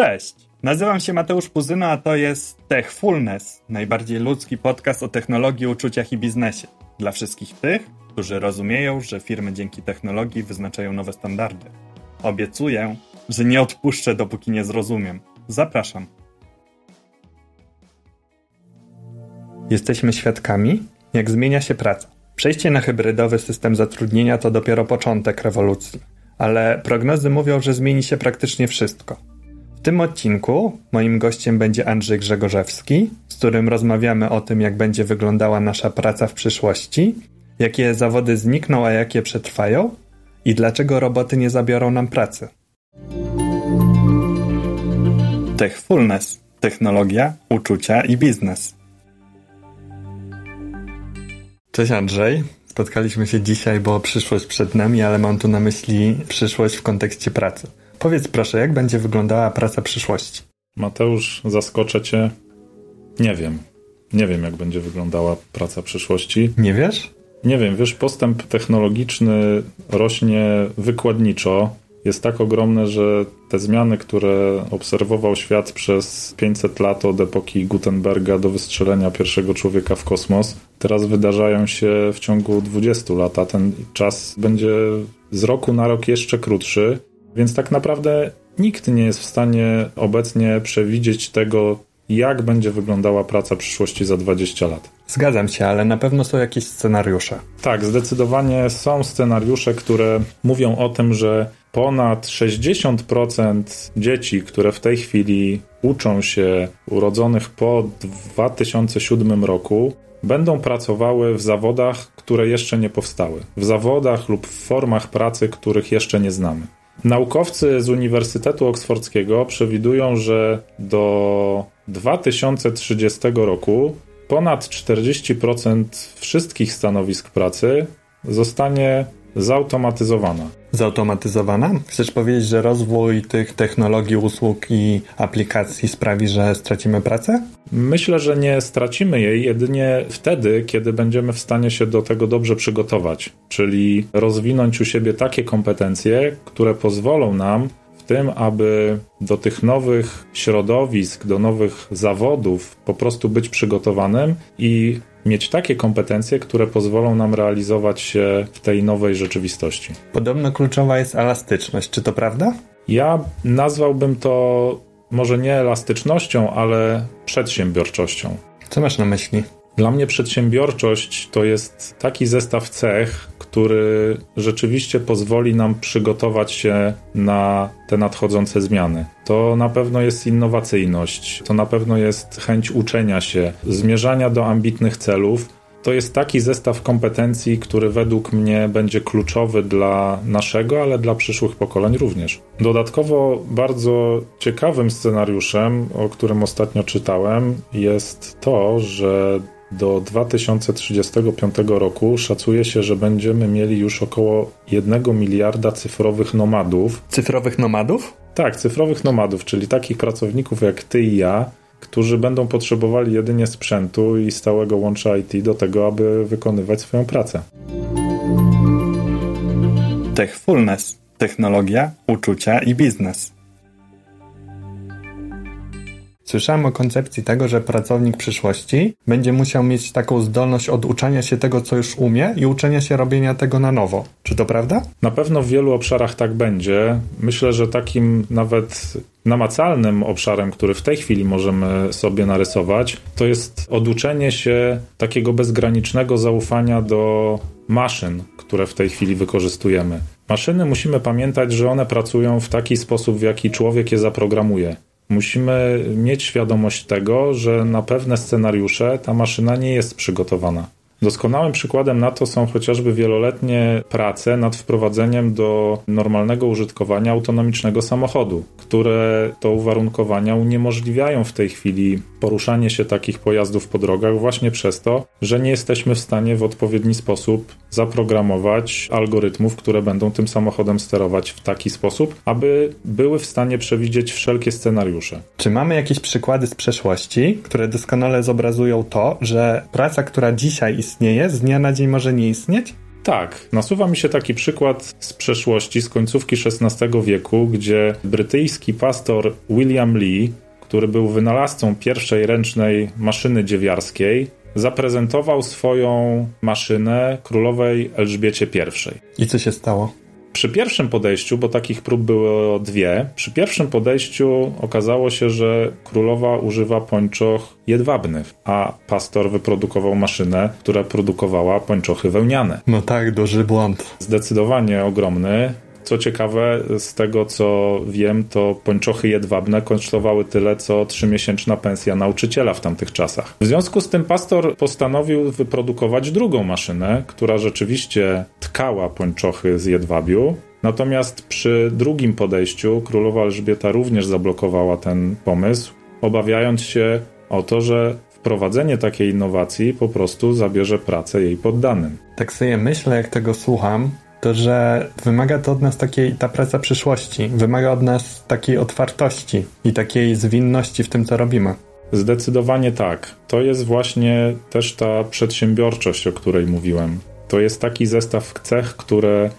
Cześć! Nazywam się Mateusz Puzyno, a to jest Techfulness, najbardziej ludzki podcast o technologii, uczuciach i biznesie. Dla wszystkich tych, którzy rozumieją, że firmy dzięki technologii wyznaczają nowe standardy. Obiecuję, że nie odpuszczę, dopóki nie zrozumiem. Zapraszam. Jesteśmy świadkami, jak zmienia się praca. Przejście na hybrydowy system zatrudnienia to dopiero początek rewolucji, ale prognozy mówią, że zmieni się praktycznie wszystko. W tym odcinku moim gościem będzie Andrzej Grzegorzewski, z którym rozmawiamy o tym, jak będzie wyglądała nasza praca w przyszłości, jakie zawody znikną, a jakie przetrwają i dlaczego roboty nie zabiorą nam pracy. Techfulness technologia, uczucia i biznes. Cześć Andrzej. Spotkaliśmy się dzisiaj, bo przyszłość przed nami, ale mam tu na myśli przyszłość w kontekście pracy. Powiedz proszę, jak będzie wyglądała praca przyszłości? Mateusz, zaskoczę cię. Nie wiem. Nie wiem, jak będzie wyglądała praca przyszłości. Nie wiesz? Nie wiem, wiesz, postęp technologiczny rośnie wykładniczo. Jest tak ogromny, że te zmiany, które obserwował świat przez 500 lat od epoki Gutenberga do wystrzelenia pierwszego człowieka w kosmos, teraz wydarzają się w ciągu 20 lat, a ten czas będzie z roku na rok jeszcze krótszy. Więc tak naprawdę nikt nie jest w stanie obecnie przewidzieć tego, jak będzie wyglądała praca przyszłości za 20 lat. Zgadzam się, ale na pewno są jakieś scenariusze. Tak, zdecydowanie są scenariusze, które mówią o tym, że ponad 60% dzieci, które w tej chwili uczą się urodzonych po 2007 roku, będą pracowały w zawodach, które jeszcze nie powstały. W zawodach lub w formach pracy, których jeszcze nie znamy. Naukowcy z Uniwersytetu Oksfordzkiego przewidują, że do 2030 roku ponad 40% wszystkich stanowisk pracy zostanie zautomatyzowana. Zautomatyzowana? Chcesz powiedzieć, że rozwój tych technologii, usług i aplikacji sprawi, że stracimy pracę? Myślę, że nie stracimy jej jedynie wtedy, kiedy będziemy w stanie się do tego dobrze przygotować, czyli rozwinąć u siebie takie kompetencje, które pozwolą nam w tym, aby do tych nowych środowisk, do nowych zawodów po prostu być przygotowanym i mieć takie kompetencje, które pozwolą nam realizować się w tej nowej rzeczywistości. Podobno kluczowa jest elastyczność, czy to prawda? Ja nazwałbym to może nie elastycznością, ale przedsiębiorczością. Co masz na myśli? Dla mnie przedsiębiorczość to jest taki zestaw cech, który rzeczywiście pozwoli nam przygotować się na te nadchodzące zmiany. To na pewno jest innowacyjność, to na pewno jest chęć uczenia się, zmierzania do ambitnych celów. To jest taki zestaw kompetencji, który według mnie będzie kluczowy dla naszego, ale dla przyszłych pokoleń również. Dodatkowo bardzo ciekawym scenariuszem, o którym ostatnio czytałem, jest to, że do 2035 roku szacuje się, że będziemy mieli już około 1 miliarda cyfrowych nomadów. Cyfrowych nomadów? Tak, cyfrowych nomadów, czyli takich pracowników jak ty i ja, którzy będą potrzebowali jedynie sprzętu i stałego łącza IT do tego, aby wykonywać swoją pracę. Techfulness technologia, uczucia i biznes. Słyszałem o koncepcji tego, że pracownik przyszłości będzie musiał mieć taką zdolność oduczania się tego, co już umie i uczenia się robienia tego na nowo. Czy to prawda? Na pewno w wielu obszarach tak będzie. Myślę, że takim nawet namacalnym obszarem, który w tej chwili możemy sobie narysować, to jest oduczenie się takiego bezgranicznego zaufania do maszyn, które w tej chwili wykorzystujemy. Maszyny musimy pamiętać, że one pracują w taki sposób, w jaki człowiek je zaprogramuje. Musimy mieć świadomość tego, że na pewne scenariusze ta maszyna nie jest przygotowana. Doskonałym przykładem na to są chociażby wieloletnie prace nad wprowadzeniem do normalnego użytkowania autonomicznego samochodu, które to uwarunkowania uniemożliwiają w tej chwili poruszanie się takich pojazdów po drogach właśnie przez to, że nie jesteśmy w stanie w odpowiedni sposób zaprogramować algorytmów, które będą tym samochodem sterować w taki sposób, aby były w stanie przewidzieć wszelkie scenariusze. Czy mamy jakieś przykłady z przeszłości, które doskonale zobrazują to, że praca, która dzisiaj istnieje, z dnia na dzień może nie istnieć? Tak, nasuwa mi się taki przykład z przeszłości, z końcówki XVI wieku, gdzie brytyjski pastor William Lee, który był wynalazcą pierwszej ręcznej maszyny dziewiarskiej, zaprezentował swoją maszynę królowej Elżbiecie I. I co się stało? Przy pierwszym podejściu, bo takich prób było dwie, przy pierwszym podejściu okazało się, że królowa używa pończoch jedwabnych, a pastor wyprodukował maszynę, która produkowała pończochy wełniane. No tak, duży błąd. Zdecydowanie ogromny. Co ciekawe, z tego co wiem, to pończochy jedwabne kosztowały tyle, co trzymiesięczna pensja nauczyciela w tamtych czasach. W związku z tym pastor postanowił wyprodukować drugą maszynę, która rzeczywiście tkała pończochy z jedwabiu, Natomiast przy drugim podejściu królowa Elżbieta również zablokowała ten pomysł, obawiając się o to, że wprowadzenie takiej innowacji po prostu zabierze pracę jej poddanym. Tak sobie myślę, jak tego słucham, to że wymaga to od nas takiej, ta praca przyszłości, wymaga od nas takiej otwartości i takiej zwinności w tym, co robimy. Zdecydowanie tak. To jest właśnie też ta przedsiębiorczość, o której mówiłem. To jest taki zestaw cech, które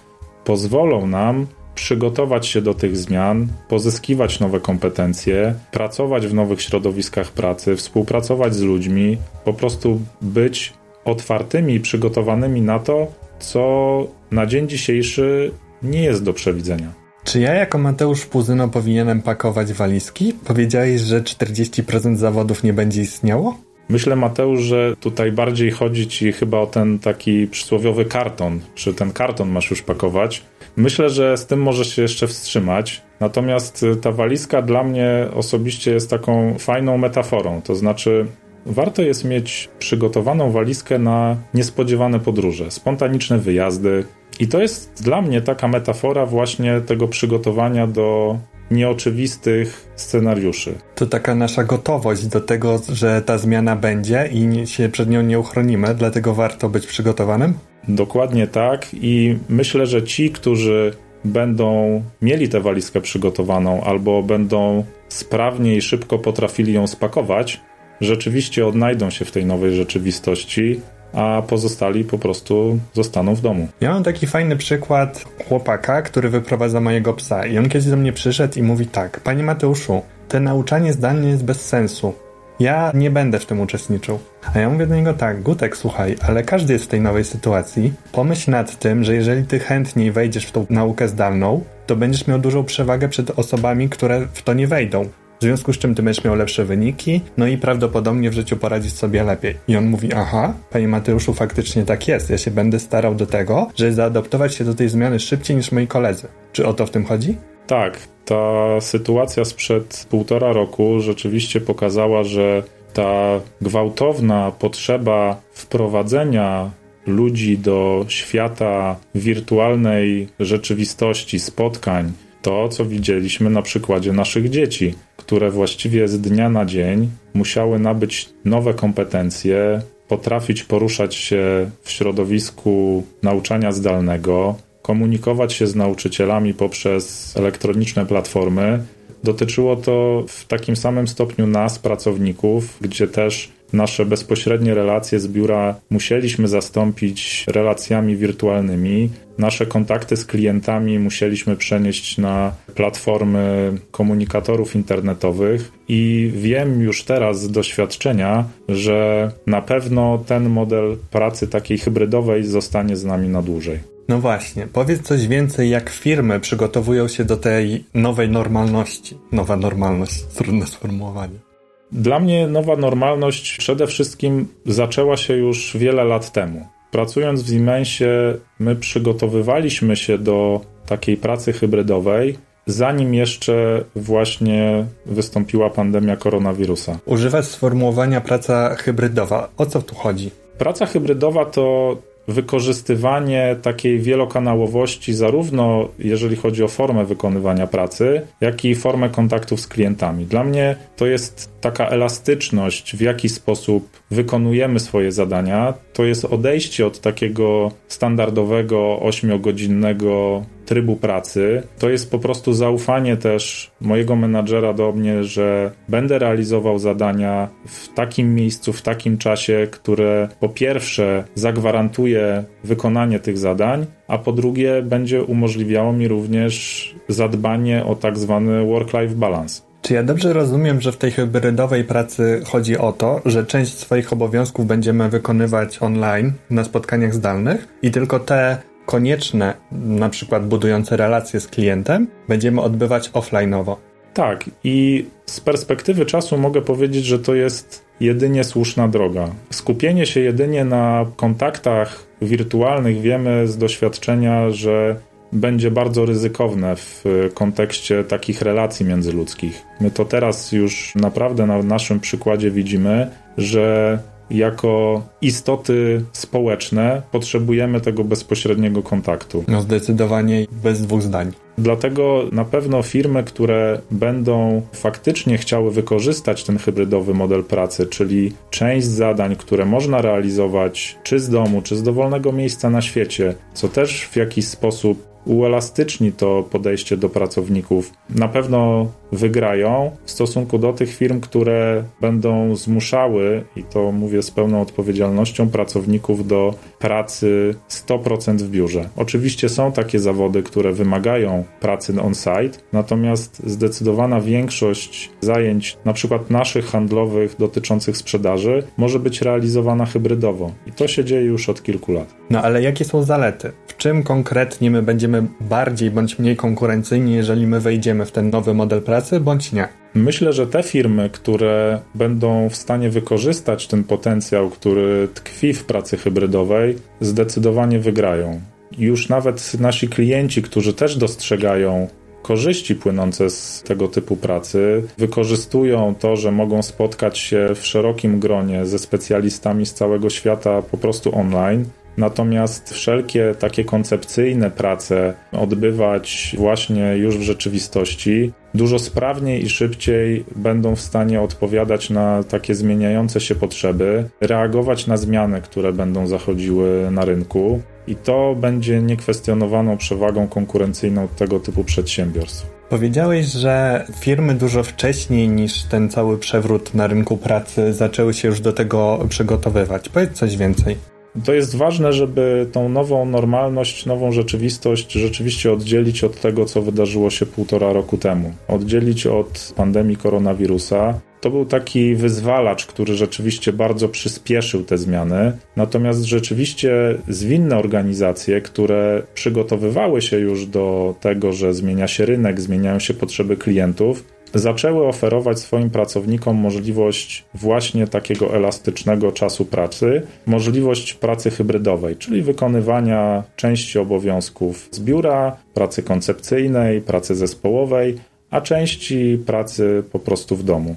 pozwolą nam przygotować się do tych zmian, pozyskiwać nowe kompetencje, pracować w nowych środowiskach pracy, współpracować z ludźmi, po prostu być otwartymi i przygotowanymi na to, co na dzień dzisiejszy nie jest do przewidzenia. Czy ja jako Mateusz Puzyno powinienem pakować walizki? Powiedziałeś, że 40% zawodów nie będzie istniało? Myślę, Mateusz, że tutaj bardziej chodzi ci chyba o ten taki przysłowiowy karton. Czy ten karton masz już pakować? Myślę, że z tym możesz się jeszcze wstrzymać. Natomiast ta walizka dla mnie osobiście jest taką fajną metaforą. To znaczy, Warto jest mieć przygotowaną walizkę na niespodziewane podróże, spontaniczne wyjazdy. I to jest dla mnie taka metafora właśnie tego przygotowania do nieoczywistych scenariuszy. To taka nasza gotowość do tego, że ta zmiana będzie i się przed nią nie uchronimy, dlatego warto być przygotowanym? Dokładnie tak i myślę, że ci, którzy będą mieli tę walizkę przygotowaną albo będą sprawnie i szybko potrafili ją spakować, rzeczywiście odnajdą się w tej nowej rzeczywistości, a pozostali po prostu zostaną w domu. Ja mam taki fajny przykład chłopaka, który wyprowadza mojego psa i on kiedyś do mnie przyszedł i mówi tak, panie Mateuszu, te nauczanie zdalnie jest bez sensu. Ja nie będę w tym uczestniczył. A ja mówię do niego tak, Gutek, słuchaj, ale każdy jest w tej nowej sytuacji. Pomyśl nad tym, że jeżeli ty chętniej wejdziesz w tą naukę zdalną, to będziesz miał dużą przewagę przed osobami, które w to nie wejdą w związku z czym ty będziesz miał lepsze wyniki, no i prawdopodobnie w życiu poradzisz sobie lepiej. I on mówi, aha, panie Mateuszu, faktycznie tak jest, ja się będę starał do tego, żeby zaadoptować się do tej zmiany szybciej niż moi koledzy. Czy o to w tym chodzi? Tak, ta sytuacja sprzed półtora roku rzeczywiście pokazała, że ta gwałtowna potrzeba wprowadzenia ludzi do świata wirtualnej rzeczywistości, spotkań, to co widzieliśmy na przykładzie naszych dzieci które właściwie z dnia na dzień musiały nabyć nowe kompetencje, potrafić poruszać się w środowisku nauczania zdalnego, komunikować się z nauczycielami poprzez elektroniczne platformy. Dotyczyło to w takim samym stopniu nas, pracowników, gdzie też nasze bezpośrednie relacje z biura musieliśmy zastąpić relacjami wirtualnymi. Nasze kontakty z klientami musieliśmy przenieść na platformy komunikatorów internetowych i wiem już teraz z doświadczenia, że na pewno ten model pracy takiej hybrydowej zostanie z nami na dłużej. No właśnie, powiedz coś więcej, jak firmy przygotowują się do tej nowej normalności. Nowa normalność, trudne sformułowanie. Dla mnie nowa normalność przede wszystkim zaczęła się już wiele lat temu. Pracując w Siemensie, my przygotowywaliśmy się do takiej pracy hybrydowej, zanim jeszcze właśnie wystąpiła pandemia koronawirusa. Używasz sformułowania praca hybrydowa. O co tu chodzi? Praca hybrydowa to wykorzystywanie takiej wielokanałowości, zarówno jeżeli chodzi o formę wykonywania pracy, jak i formę kontaktów z klientami. Dla mnie to jest taka elastyczność, w jaki sposób wykonujemy swoje zadania, to jest odejście od takiego standardowego ośmiogodzinnego trybu pracy. To jest po prostu zaufanie też mojego menadżera do mnie, że będę realizował zadania w takim miejscu, w takim czasie, które po pierwsze zagwarantuje wykonanie tych zadań, a po drugie będzie umożliwiało mi również zadbanie o tak zwany work-life balance. Czy ja dobrze rozumiem, że w tej hybrydowej pracy chodzi o to, że część swoich obowiązków będziemy wykonywać online na spotkaniach zdalnych i tylko te konieczne, na przykład budujące relacje z klientem, będziemy odbywać offline'owo? Tak, i z perspektywy czasu mogę powiedzieć, że to jest jedynie słuszna droga. Skupienie się jedynie na kontaktach wirtualnych wiemy z doświadczenia, że będzie bardzo ryzykowne w kontekście takich relacji międzyludzkich. My to teraz już naprawdę na naszym przykładzie widzimy, że jako istoty społeczne potrzebujemy tego bezpośredniego kontaktu. No zdecydowanie bez dwóch zdań. Dlatego na pewno firmy, które będą faktycznie chciały wykorzystać ten hybrydowy model pracy, czyli część zadań, które można realizować czy z domu, czy z dowolnego miejsca na świecie, co też w jakiś sposób uelastyczni to podejście do pracowników, na pewno wygrają w stosunku do tych firm, które będą zmuszały, i to mówię z pełną odpowiedzialnością, pracowników do pracy 100% w biurze. Oczywiście są takie zawody, które wymagają pracy on-site, natomiast zdecydowana większość zajęć, na przykład naszych handlowych dotyczących sprzedaży, może być realizowana hybrydowo. I to się dzieje już od kilku lat. No ale jakie są zalety? Czym konkretnie my będziemy bardziej bądź mniej konkurencyjni, jeżeli my wejdziemy w ten nowy model pracy, bądź nie? Myślę, że te firmy, które będą w stanie wykorzystać ten potencjał, który tkwi w pracy hybrydowej, zdecydowanie wygrają. Już nawet nasi klienci, którzy też dostrzegają korzyści płynące z tego typu pracy, wykorzystują to, że mogą spotkać się w szerokim gronie ze specjalistami z całego świata po prostu online Natomiast wszelkie takie koncepcyjne prace odbywać właśnie już w rzeczywistości dużo sprawniej i szybciej będą w stanie odpowiadać na takie zmieniające się potrzeby, reagować na zmiany, które będą zachodziły na rynku. I to będzie niekwestionowaną przewagą konkurencyjną tego typu przedsiębiorstw. Powiedziałeś, że firmy dużo wcześniej niż ten cały przewrót na rynku pracy zaczęły się już do tego przygotowywać. Powiedz coś więcej. To jest ważne, żeby tą nową normalność, nową rzeczywistość rzeczywiście oddzielić od tego, co wydarzyło się półtora roku temu. Oddzielić od pandemii koronawirusa. To był taki wyzwalacz, który rzeczywiście bardzo przyspieszył te zmiany. Natomiast rzeczywiście zwinne organizacje, które przygotowywały się już do tego, że zmienia się rynek, zmieniają się potrzeby klientów, zaczęły oferować swoim pracownikom możliwość właśnie takiego elastycznego czasu pracy, możliwość pracy hybrydowej, czyli wykonywania części obowiązków z biura, pracy koncepcyjnej, pracy zespołowej, a części pracy po prostu w domu.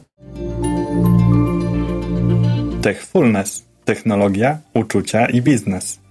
Techfulness technologia, uczucia i biznes.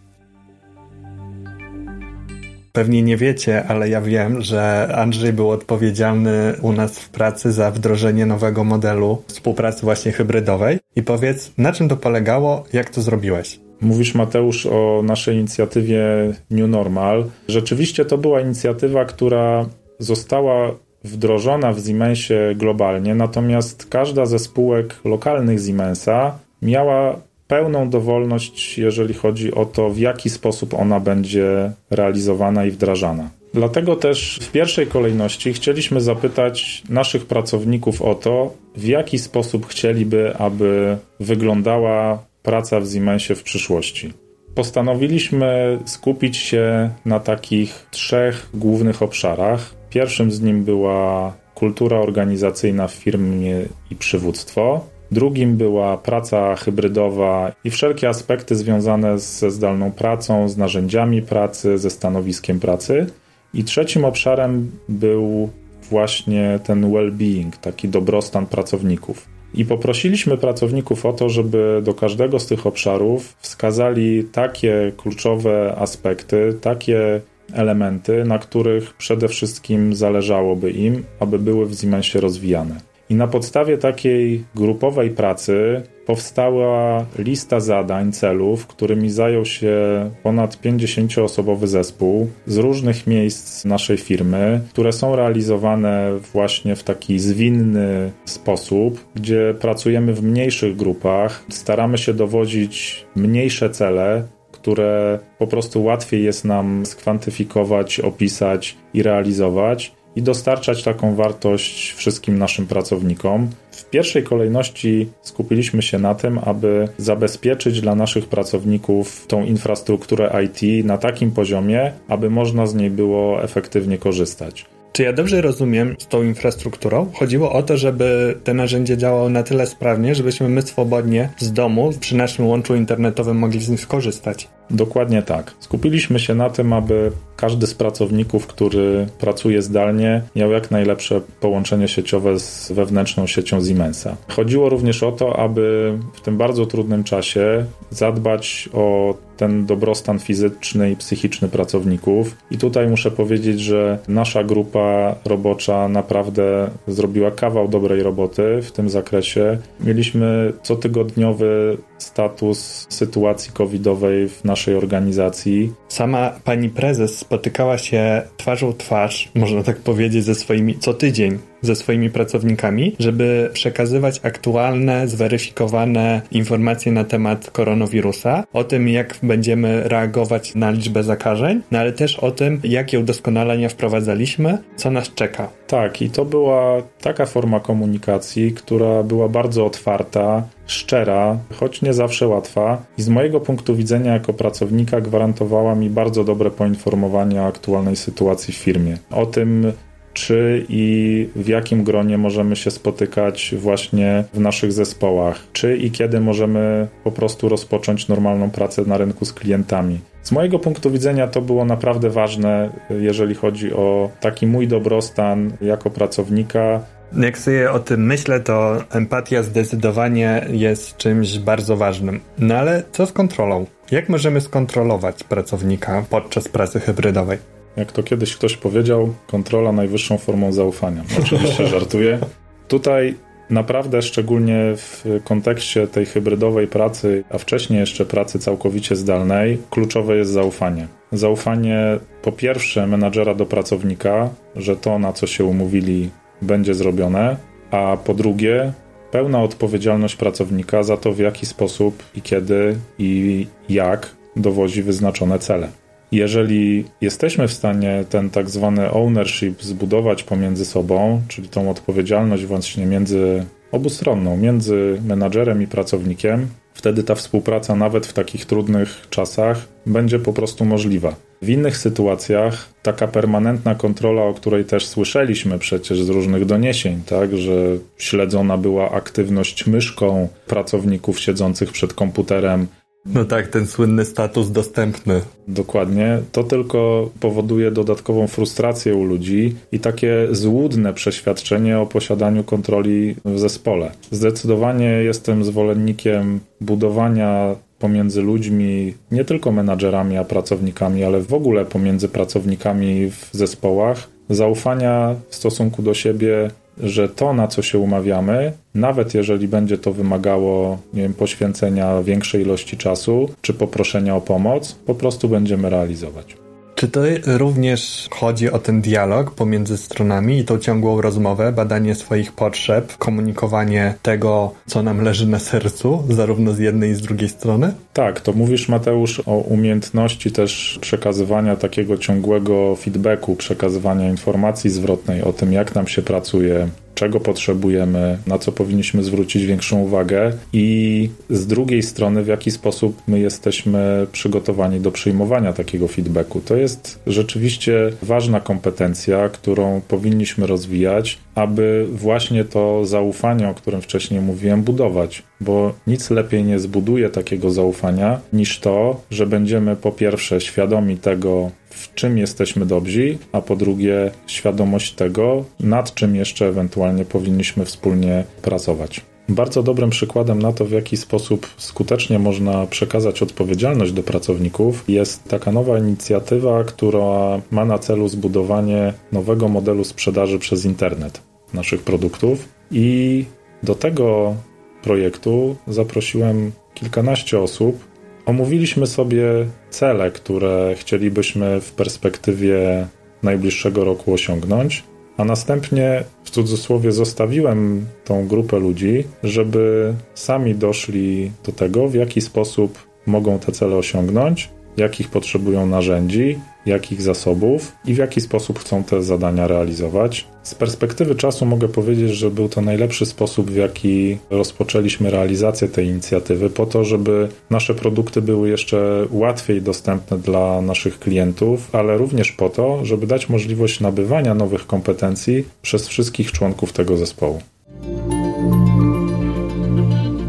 Pewnie nie wiecie, ale ja wiem, że Andrzej był odpowiedzialny u nas w pracy za wdrożenie nowego modelu współpracy właśnie hybrydowej. I powiedz, na czym to polegało, jak to zrobiłeś? Mówisz, Mateusz, o naszej inicjatywie New Normal. Rzeczywiście to była inicjatywa, która została wdrożona w Siemensie globalnie, natomiast każda ze spółek lokalnych Siemensa miała pełną dowolność, jeżeli chodzi o to, w jaki sposób ona będzie realizowana i wdrażana. Dlatego też w pierwszej kolejności chcieliśmy zapytać naszych pracowników o to, w jaki sposób chcieliby, aby wyglądała praca w Siemensie w przyszłości. Postanowiliśmy skupić się na takich trzech głównych obszarach. Pierwszym z nim była kultura organizacyjna w firmie i przywództwo. Drugim była praca hybrydowa i wszelkie aspekty związane ze zdalną pracą, z narzędziami pracy, ze stanowiskiem pracy. I trzecim obszarem był właśnie ten well-being, taki dobrostan pracowników. I poprosiliśmy pracowników o to, żeby do każdego z tych obszarów wskazali takie kluczowe aspekty, takie elementy, na których przede wszystkim zależałoby im, aby były w Siemensie rozwijane. I na podstawie takiej grupowej pracy powstała lista zadań, celów, którymi zajął się ponad 50-osobowy zespół z różnych miejsc naszej firmy, które są realizowane właśnie w taki zwinny sposób, gdzie pracujemy w mniejszych grupach, staramy się dowodzić mniejsze cele, które po prostu łatwiej jest nam skwantyfikować, opisać i realizować i dostarczać taką wartość wszystkim naszym pracownikom. W pierwszej kolejności skupiliśmy się na tym, aby zabezpieczyć dla naszych pracowników tą infrastrukturę IT na takim poziomie, aby można z niej było efektywnie korzystać. Czy ja dobrze rozumiem z tą infrastrukturą? Chodziło o to, żeby te narzędzie działało na tyle sprawnie, żebyśmy my swobodnie z domu, przy naszym łączu internetowym mogli z nich skorzystać. Dokładnie tak. Skupiliśmy się na tym, aby każdy z pracowników, który pracuje zdalnie, miał jak najlepsze połączenie sieciowe z wewnętrzną siecią Siemensa. Chodziło również o to, aby w tym bardzo trudnym czasie zadbać o ten dobrostan fizyczny i psychiczny pracowników. I tutaj muszę powiedzieć, że nasza grupa robocza naprawdę zrobiła kawał dobrej roboty w tym zakresie. Mieliśmy cotygodniowy status sytuacji covidowej w naszej organizacji. Sama pani prezes spotykała się twarzą twarz, można tak powiedzieć, ze swoimi co tydzień ze swoimi pracownikami, żeby przekazywać aktualne, zweryfikowane informacje na temat koronawirusa, o tym, jak będziemy reagować na liczbę zakażeń, no ale też o tym, jakie udoskonalenia wprowadzaliśmy, co nas czeka. Tak, i to była taka forma komunikacji, która była bardzo otwarta, szczera, choć nie zawsze łatwa, i z mojego punktu widzenia jako pracownika gwarantowała mi bardzo dobre poinformowanie o aktualnej sytuacji w firmie. O tym, czy i w jakim gronie możemy się spotykać właśnie w naszych zespołach, czy i kiedy możemy po prostu rozpocząć normalną pracę na rynku z klientami. Z mojego punktu widzenia to było naprawdę ważne, jeżeli chodzi o taki mój dobrostan jako pracownika. Jak sobie o tym myślę, to empatia zdecydowanie jest czymś bardzo ważnym. No ale co z kontrolą? Jak możemy skontrolować pracownika podczas pracy hybrydowej? Jak to kiedyś ktoś powiedział, kontrola najwyższą formą zaufania. Oczywiście żartuję. Tutaj naprawdę, szczególnie w kontekście tej hybrydowej pracy, a wcześniej jeszcze pracy całkowicie zdalnej, kluczowe jest zaufanie. Zaufanie po pierwsze menadżera do pracownika, że to, na co się umówili, będzie zrobione, a po drugie, pełna odpowiedzialność pracownika za to, w jaki sposób i kiedy i jak dowozi wyznaczone cele. Jeżeli jesteśmy w stanie ten tak zwany ownership zbudować pomiędzy sobą, czyli tą odpowiedzialność właśnie między obustronną, między menadżerem i pracownikiem, wtedy ta współpraca nawet w takich trudnych czasach będzie po prostu możliwa. W innych sytuacjach taka permanentna kontrola, o której też słyszeliśmy przecież z różnych doniesień, tak, że śledzona była aktywność myszką pracowników siedzących przed komputerem, no tak, ten słynny status dostępny. Dokładnie. To tylko powoduje dodatkową frustrację u ludzi i takie złudne przeświadczenie o posiadaniu kontroli w zespole. Zdecydowanie jestem zwolennikiem budowania pomiędzy ludźmi, nie tylko menadżerami, a pracownikami, ale w ogóle pomiędzy pracownikami w zespołach, zaufania w stosunku do siebie że to, na co się umawiamy, nawet jeżeli będzie to wymagało nie wiem, poświęcenia większej ilości czasu czy poproszenia o pomoc, po prostu będziemy realizować. Czy to również chodzi o ten dialog pomiędzy stronami i tą ciągłą rozmowę, badanie swoich potrzeb, komunikowanie tego, co nam leży na sercu, zarówno z jednej i z drugiej strony? Tak, to mówisz Mateusz o umiejętności też przekazywania takiego ciągłego feedbacku, przekazywania informacji zwrotnej o tym, jak nam się pracuje, czego potrzebujemy, na co powinniśmy zwrócić większą uwagę i z drugiej strony, w jaki sposób my jesteśmy przygotowani do przyjmowania takiego feedbacku. To jest rzeczywiście ważna kompetencja, którą powinniśmy rozwijać, aby właśnie to zaufanie, o którym wcześniej mówiłem, budować, bo nic lepiej nie zbuduje takiego zaufania niż to, że będziemy po pierwsze świadomi tego, w czym jesteśmy dobrzy, a po drugie świadomość tego, nad czym jeszcze ewentualnie powinniśmy wspólnie pracować. Bardzo dobrym przykładem na to, w jaki sposób skutecznie można przekazać odpowiedzialność do pracowników, jest taka nowa inicjatywa, która ma na celu zbudowanie nowego modelu sprzedaży przez internet naszych produktów. I do tego projektu zaprosiłem kilkanaście osób. Omówiliśmy sobie cele, które chcielibyśmy w perspektywie najbliższego roku osiągnąć, a następnie w cudzysłowie zostawiłem tą grupę ludzi, żeby sami doszli do tego, w jaki sposób mogą te cele osiągnąć, jakich potrzebują narzędzi, jakich zasobów i w jaki sposób chcą te zadania realizować. Z perspektywy czasu mogę powiedzieć, że był to najlepszy sposób, w jaki rozpoczęliśmy realizację tej inicjatywy, po to, żeby nasze produkty były jeszcze łatwiej dostępne dla naszych klientów, ale również po to, żeby dać możliwość nabywania nowych kompetencji przez wszystkich członków tego zespołu.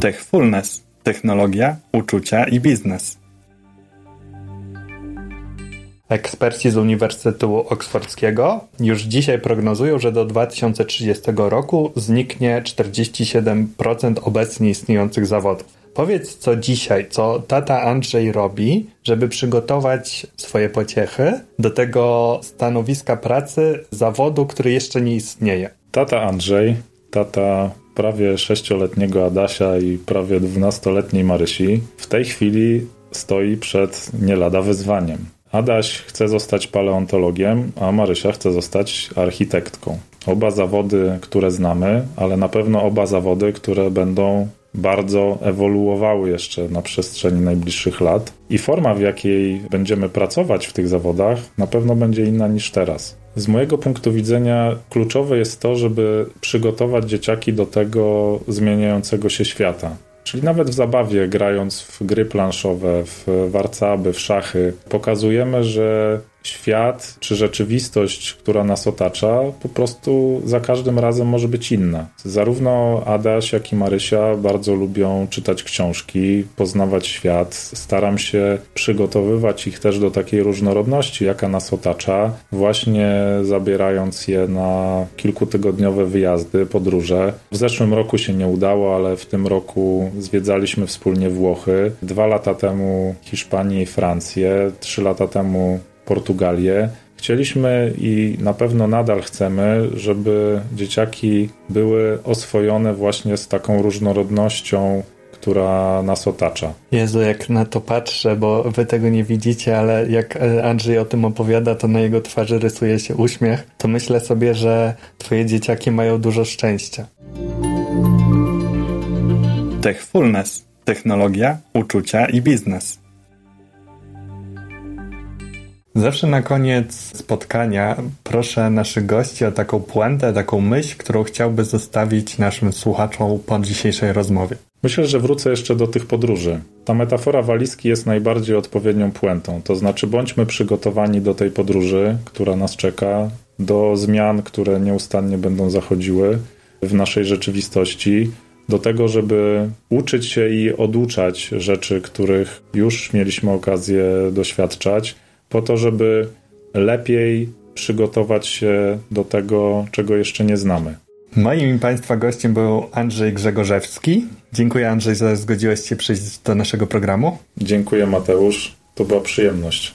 Techfulness technologia, uczucia i biznes. Eksperci z Uniwersytetu Oksfordzkiego już dzisiaj prognozują, że do 2030 roku zniknie 47% obecnie istniejących zawodów. Powiedz, co dzisiaj, co tata Andrzej robi, żeby przygotować swoje pociechy do tego stanowiska pracy, zawodu, który jeszcze nie istnieje. Tata Andrzej, tata prawie sześcioletniego Adasia i prawie dwunastoletniej Marysi, w tej chwili stoi przed nie lada wyzwaniem. Adaś chce zostać paleontologiem, a Marysia chce zostać architektką. Oba zawody, które znamy, ale na pewno oba zawody, które będą bardzo ewoluowały jeszcze na przestrzeni najbliższych lat. I forma, w jakiej będziemy pracować w tych zawodach, na pewno będzie inna niż teraz. Z mojego punktu widzenia kluczowe jest to, żeby przygotować dzieciaki do tego zmieniającego się świata. Czyli nawet w zabawie, grając w gry planszowe, w warcaby, w szachy, pokazujemy, że świat czy rzeczywistość, która nas otacza, po prostu za każdym razem może być inna. Zarówno Adaś, jak i Marysia bardzo lubią czytać książki, poznawać świat. Staram się przygotowywać ich też do takiej różnorodności, jaka nas otacza, właśnie zabierając je na kilkutygodniowe wyjazdy, podróże. W zeszłym roku się nie udało, ale w tym roku zwiedzaliśmy wspólnie Włochy. Dwa lata temu Hiszpanię i Francję, trzy lata temu Portugalię. Chcieliśmy i na pewno nadal chcemy, żeby dzieciaki były oswojone właśnie z taką różnorodnością, która nas otacza. Jezu, jak na to patrzę, bo wy tego nie widzicie, ale jak Andrzej o tym opowiada, to na jego twarzy rysuje się uśmiech, to myślę sobie, że twoje dzieciaki mają dużo szczęścia. Techfulness. Technologia, uczucia i biznes. Zawsze na koniec spotkania proszę naszych gości o taką puentę, taką myśl, którą chciałby zostawić naszym słuchaczom po dzisiejszej rozmowie. Myślę, że wrócę jeszcze do tych podróży. Ta metafora walizki jest najbardziej odpowiednią puentą. To znaczy, bądźmy przygotowani do tej podróży, która nas czeka, do zmian, które nieustannie będą zachodziły w naszej rzeczywistości, do tego, żeby uczyć się i oduczać rzeczy, których już mieliśmy okazję doświadczać po to, żeby lepiej przygotować się do tego, czego jeszcze nie znamy. Moim i Państwa gościem był Andrzej Grzegorzewski. Dziękuję Andrzej, że zgodziłeś się przyjść do naszego programu. Dziękuję Mateusz, to była przyjemność.